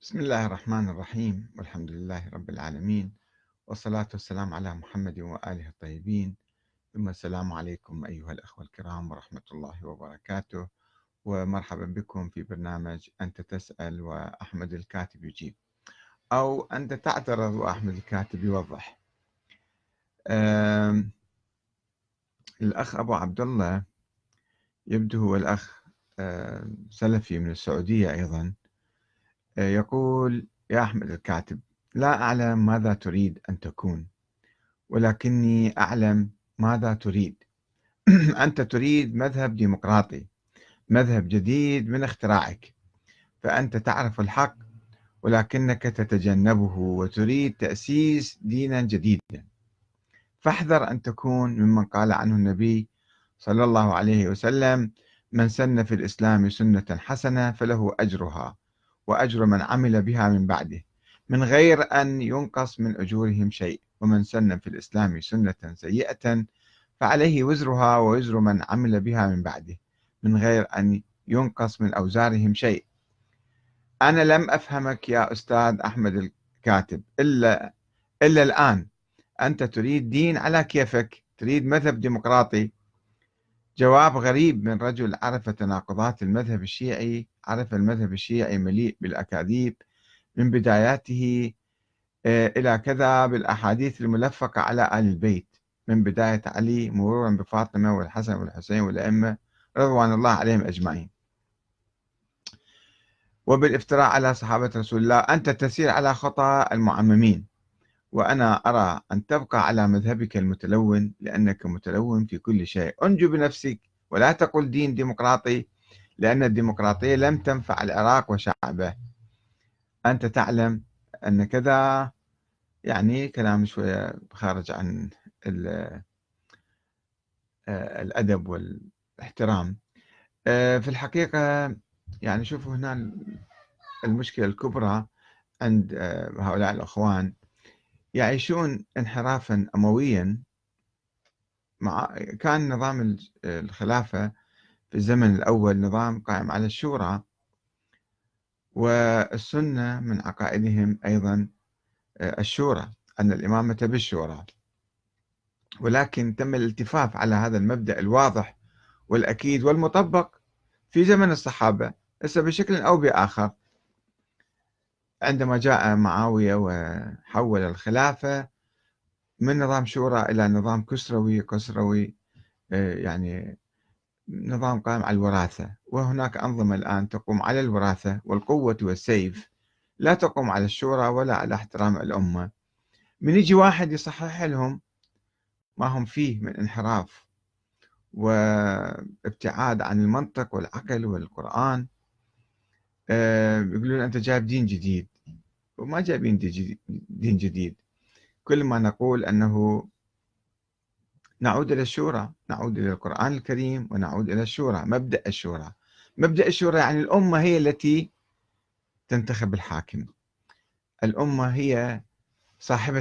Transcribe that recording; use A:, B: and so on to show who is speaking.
A: بسم الله الرحمن الرحيم والحمد لله رب العالمين والصلاة والسلام على محمد وآله الطيبين. ثم السلام عليكم أيها الأخوة الكرام ورحمة الله وبركاته. ومرحبا بكم في برنامج أنت تسأل وأحمد الكاتب يجيب. أو أنت تعترض وأحمد الكاتب يوضح. الأخ أبو عبد الله يبدو هو الأخ سلفي من السعودية أيضا. يقول يا أحمد الكاتب لا أعلم ماذا تريد أن تكون ولكني أعلم ماذا تريد. أنت تريد مذهب ديمقراطي مذهب جديد من اختراعك فأنت تعرف الحق ولكنك تتجنبه وتريد تأسيس دينا جديدا. فاحذر أن تكون ممن قال عنه النبي صلى الله عليه وسلم من سن في الإسلام سنة حسنة فله أجرها. وأجر من عمل بها من بعده من غير أن ينقص من أجورهم شيء. ومن سن في الإسلام سنة سيئة فعليه وزرها ووزر من عمل بها من بعده من غير أن ينقص من أوزارهم شيء. أنا لم أفهمك يا أستاذ أحمد الكاتب إلا إلا الآن. أنت تريد دين على كيفك تريد مذهب ديمقراطي جواب غريب من رجل عرف تناقضات المذهب الشيعي عرف المذهب الشيعي مليء بالأكاذيب من بداياته آه، إلى كذا بالأحاديث الملفقة على آل البيت. من بداية علي مرورا بفاطمة والحسن والحسين والأئمة رضوان الله عليهم أجمعين. وبالافتراء على صحابة رسول الله أنت تسير على خطى المعممين. وأنا أرى أن تبقى على مذهبك المتلون لأنك متلون في كل شيء. أنجو بنفسك ولا تقل دين ديمقراطي لأن الديمقراطية لم تنفع العراق وشعبه. أنت تعلم أن كذا يعني كلام شوية خارج عن آه، الأدب والإحترام. آه، في الحقيقة يعني شوفوا هنا المشكلة الكبرى عند آه، هؤلاء الأخوان. يعيشون انحرافا أمويا مع كان نظام الخلافة في الزمن الأول نظام قائم على الشورى والسنة من عقائدهم أيضا آه، الشورى أن الإمامة بالشورى. ولكن تم الالتفاف على هذا المبدأ الواضح والأكيد والمطبق في زمن الصحابة هسه بشكل أو بآخر. عندما جاء معاوية وحول الخلافة من نظام شورى إلى نظام كسروي كسروي آه، يعني نظام قائم على الوراثة. وهناك أنظمة الآن تقوم على الوراثة والقوة والسيف. لا تقوم على الشورى ولا على احترام الأمة. من يجي واحد يصحح لهم ما هم فيه من انحراف وابتعاد عن المنطق والعقل والقرآن. يقولون أنت جايب دين جديد. وما جايبين دين جديد. كل ما نقول أنه نعود إلى الشورى نعود إلى القرآن الكريم ونعود إلى الشورى مبدأ الشورى. مبدأ الشورى يعني الأمة هي التي تنتخب الحاكم. الأمة هي صاحبة